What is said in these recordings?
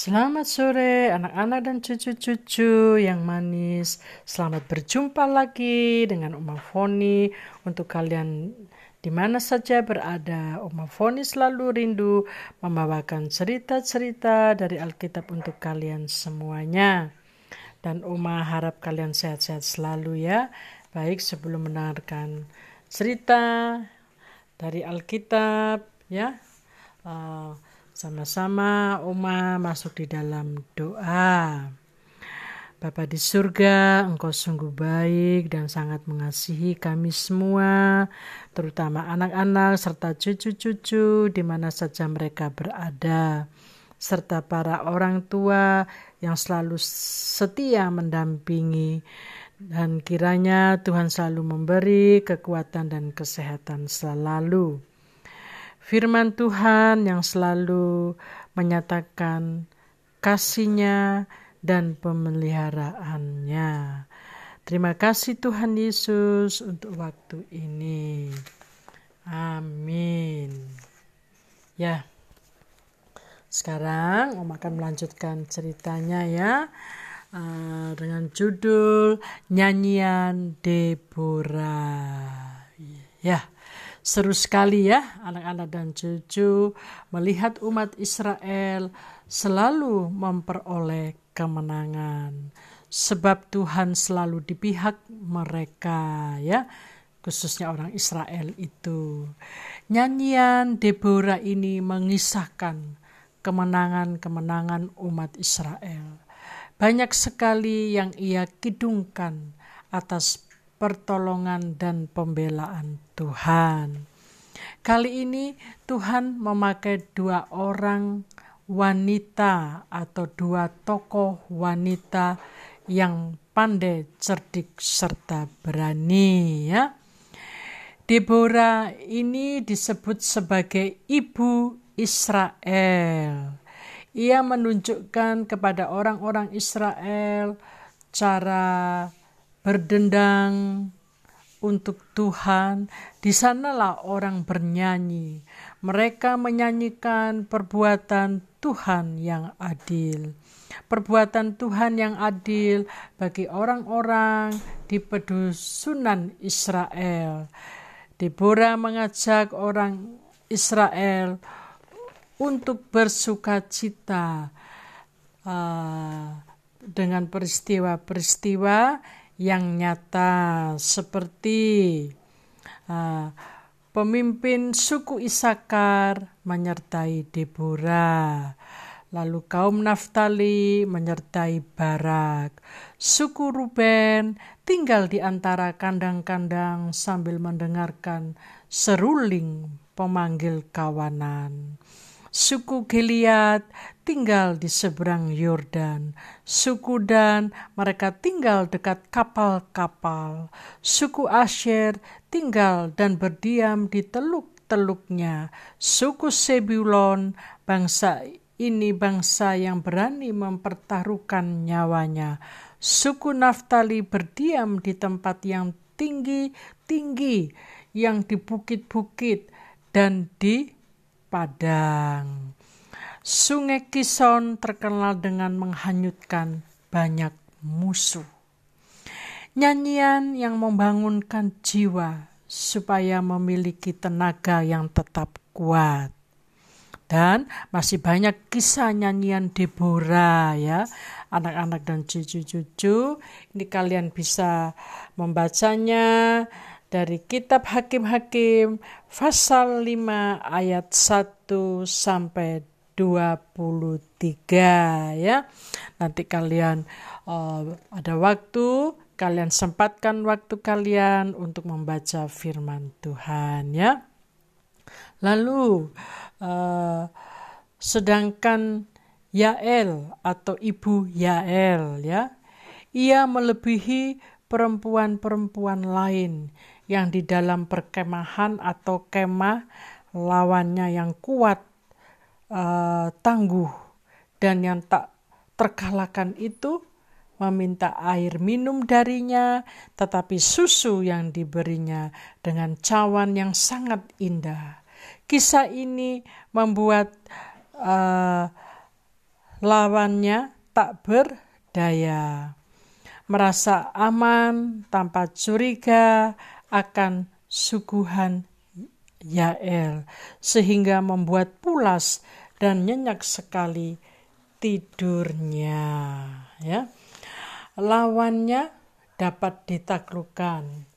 Selamat sore anak-anak dan cucu-cucu yang manis. Selamat berjumpa lagi dengan Oma Foni untuk kalian di mana saja berada. Oma Foni selalu rindu membawakan cerita-cerita dari Alkitab untuk kalian semuanya. Dan Oma harap kalian sehat-sehat selalu ya. Baik sebelum mendengarkan cerita dari Alkitab ya. Uh, sama-sama Oma masuk di dalam doa. Bapa di surga, Engkau sungguh baik dan sangat mengasihi kami semua, terutama anak-anak serta cucu-cucu di mana saja mereka berada, serta para orang tua yang selalu setia mendampingi dan kiranya Tuhan selalu memberi kekuatan dan kesehatan selalu firman Tuhan yang selalu menyatakan kasihnya dan pemeliharaannya. Terima kasih Tuhan Yesus untuk waktu ini. Amin. Ya. Sekarang Om akan melanjutkan ceritanya ya. Uh, dengan judul Nyanyian Deborah. Ya. Seru sekali ya anak-anak dan cucu melihat umat Israel selalu memperoleh kemenangan. Sebab Tuhan selalu di pihak mereka ya khususnya orang Israel itu. Nyanyian Deborah ini mengisahkan kemenangan-kemenangan umat Israel. Banyak sekali yang ia kidungkan atas pertolongan dan pembelaan Tuhan. Kali ini Tuhan memakai dua orang wanita atau dua tokoh wanita yang pandai, cerdik, serta berani ya. Deborah ini disebut sebagai ibu Israel. Ia menunjukkan kepada orang-orang Israel cara berdendang untuk Tuhan, di sanalah orang bernyanyi. Mereka menyanyikan perbuatan Tuhan yang adil. Perbuatan Tuhan yang adil bagi orang-orang di pedusunan Israel. Deborah mengajak orang Israel untuk bersuka cita uh, dengan peristiwa-peristiwa yang nyata seperti uh, pemimpin suku Isakar menyertai Deborah, lalu kaum Naftali menyertai Barak, suku Ruben tinggal di antara kandang-kandang sambil mendengarkan seruling pemanggil kawanan. Suku Gilead tinggal di seberang Yordan. Suku Dan mereka tinggal dekat kapal-kapal. Suku Asher tinggal dan berdiam di teluk-teluknya. Suku Sebulon bangsa ini bangsa yang berani mempertaruhkan nyawanya. Suku Naftali berdiam di tempat yang tinggi-tinggi, yang di bukit-bukit dan di padang. Sungai Kison terkenal dengan menghanyutkan banyak musuh. Nyanyian yang membangunkan jiwa supaya memiliki tenaga yang tetap kuat. Dan masih banyak kisah nyanyian Deborah ya, anak-anak dan cucu-cucu. Ini kalian bisa membacanya dari kitab Hakim-Hakim pasal 5 ayat 1 sampai 23 ya. Nanti kalian uh, ada waktu, kalian sempatkan waktu kalian untuk membaca firman Tuhan ya. Lalu uh, sedangkan Yael atau ibu Yael ya, ia melebihi perempuan-perempuan lain yang di dalam perkemahan atau kemah lawannya yang kuat, uh, tangguh, dan yang tak terkalahkan itu meminta air minum darinya, tetapi susu yang diberinya dengan cawan yang sangat indah. Kisah ini membuat uh, lawannya tak berdaya. Merasa aman tanpa curiga akan suguhan Yael, sehingga membuat pulas dan nyenyak sekali tidurnya. Ya, lawannya dapat ditaklukkan.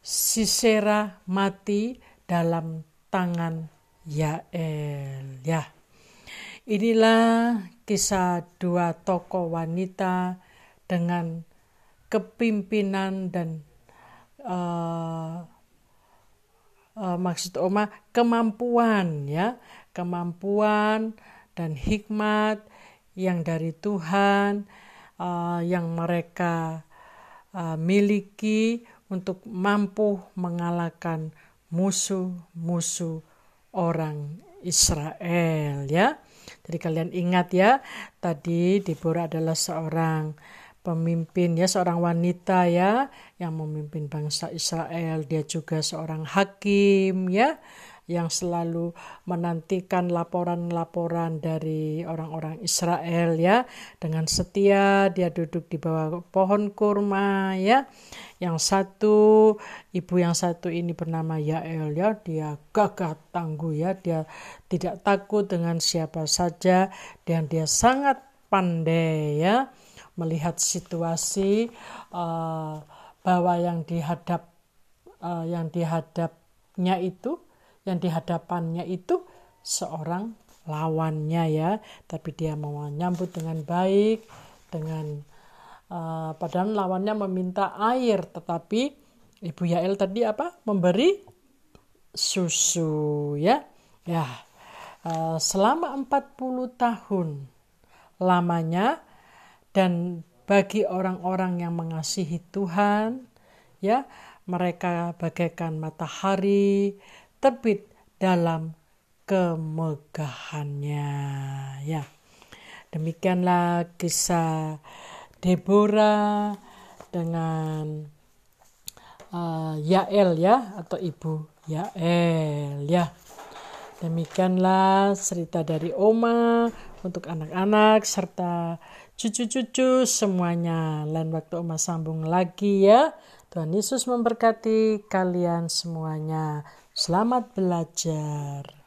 Sisera mati dalam tangan Yael. Ya, inilah kisah dua tokoh wanita dengan kepimpinan dan uh, uh, maksud Oma kemampuan ya kemampuan dan hikmat yang dari Tuhan uh, yang mereka uh, miliki untuk mampu mengalahkan musuh-musuh orang Israel ya. Jadi kalian ingat ya, tadi Deborah adalah seorang pemimpin ya seorang wanita ya yang memimpin bangsa Israel. Dia juga seorang hakim ya yang selalu menantikan laporan-laporan dari orang-orang Israel ya. Dengan setia dia duduk di bawah pohon kurma ya. Yang satu ibu yang satu ini bernama Yael ya. Dia gagah tangguh ya. Dia tidak takut dengan siapa saja dan dia sangat pandai ya melihat situasi uh, bahwa yang dihadap uh, yang dihadapnya itu yang dihadapannya itu seorang lawannya ya. Tapi dia mau menyambut dengan baik dengan uh, padahal lawannya meminta air tetapi ibu Yael tadi apa? Memberi susu ya. Ya uh, selama 40 tahun lamanya dan bagi orang-orang yang mengasihi Tuhan ya mereka bagaikan matahari terbit dalam kemegahannya ya. Demikianlah kisah Deborah dengan uh, Yael ya atau ibu Yael ya demikianlah cerita dari Oma untuk anak-anak serta cucu-cucu semuanya. Lain waktu Oma sambung lagi ya. Tuhan Yesus memberkati kalian semuanya. Selamat belajar.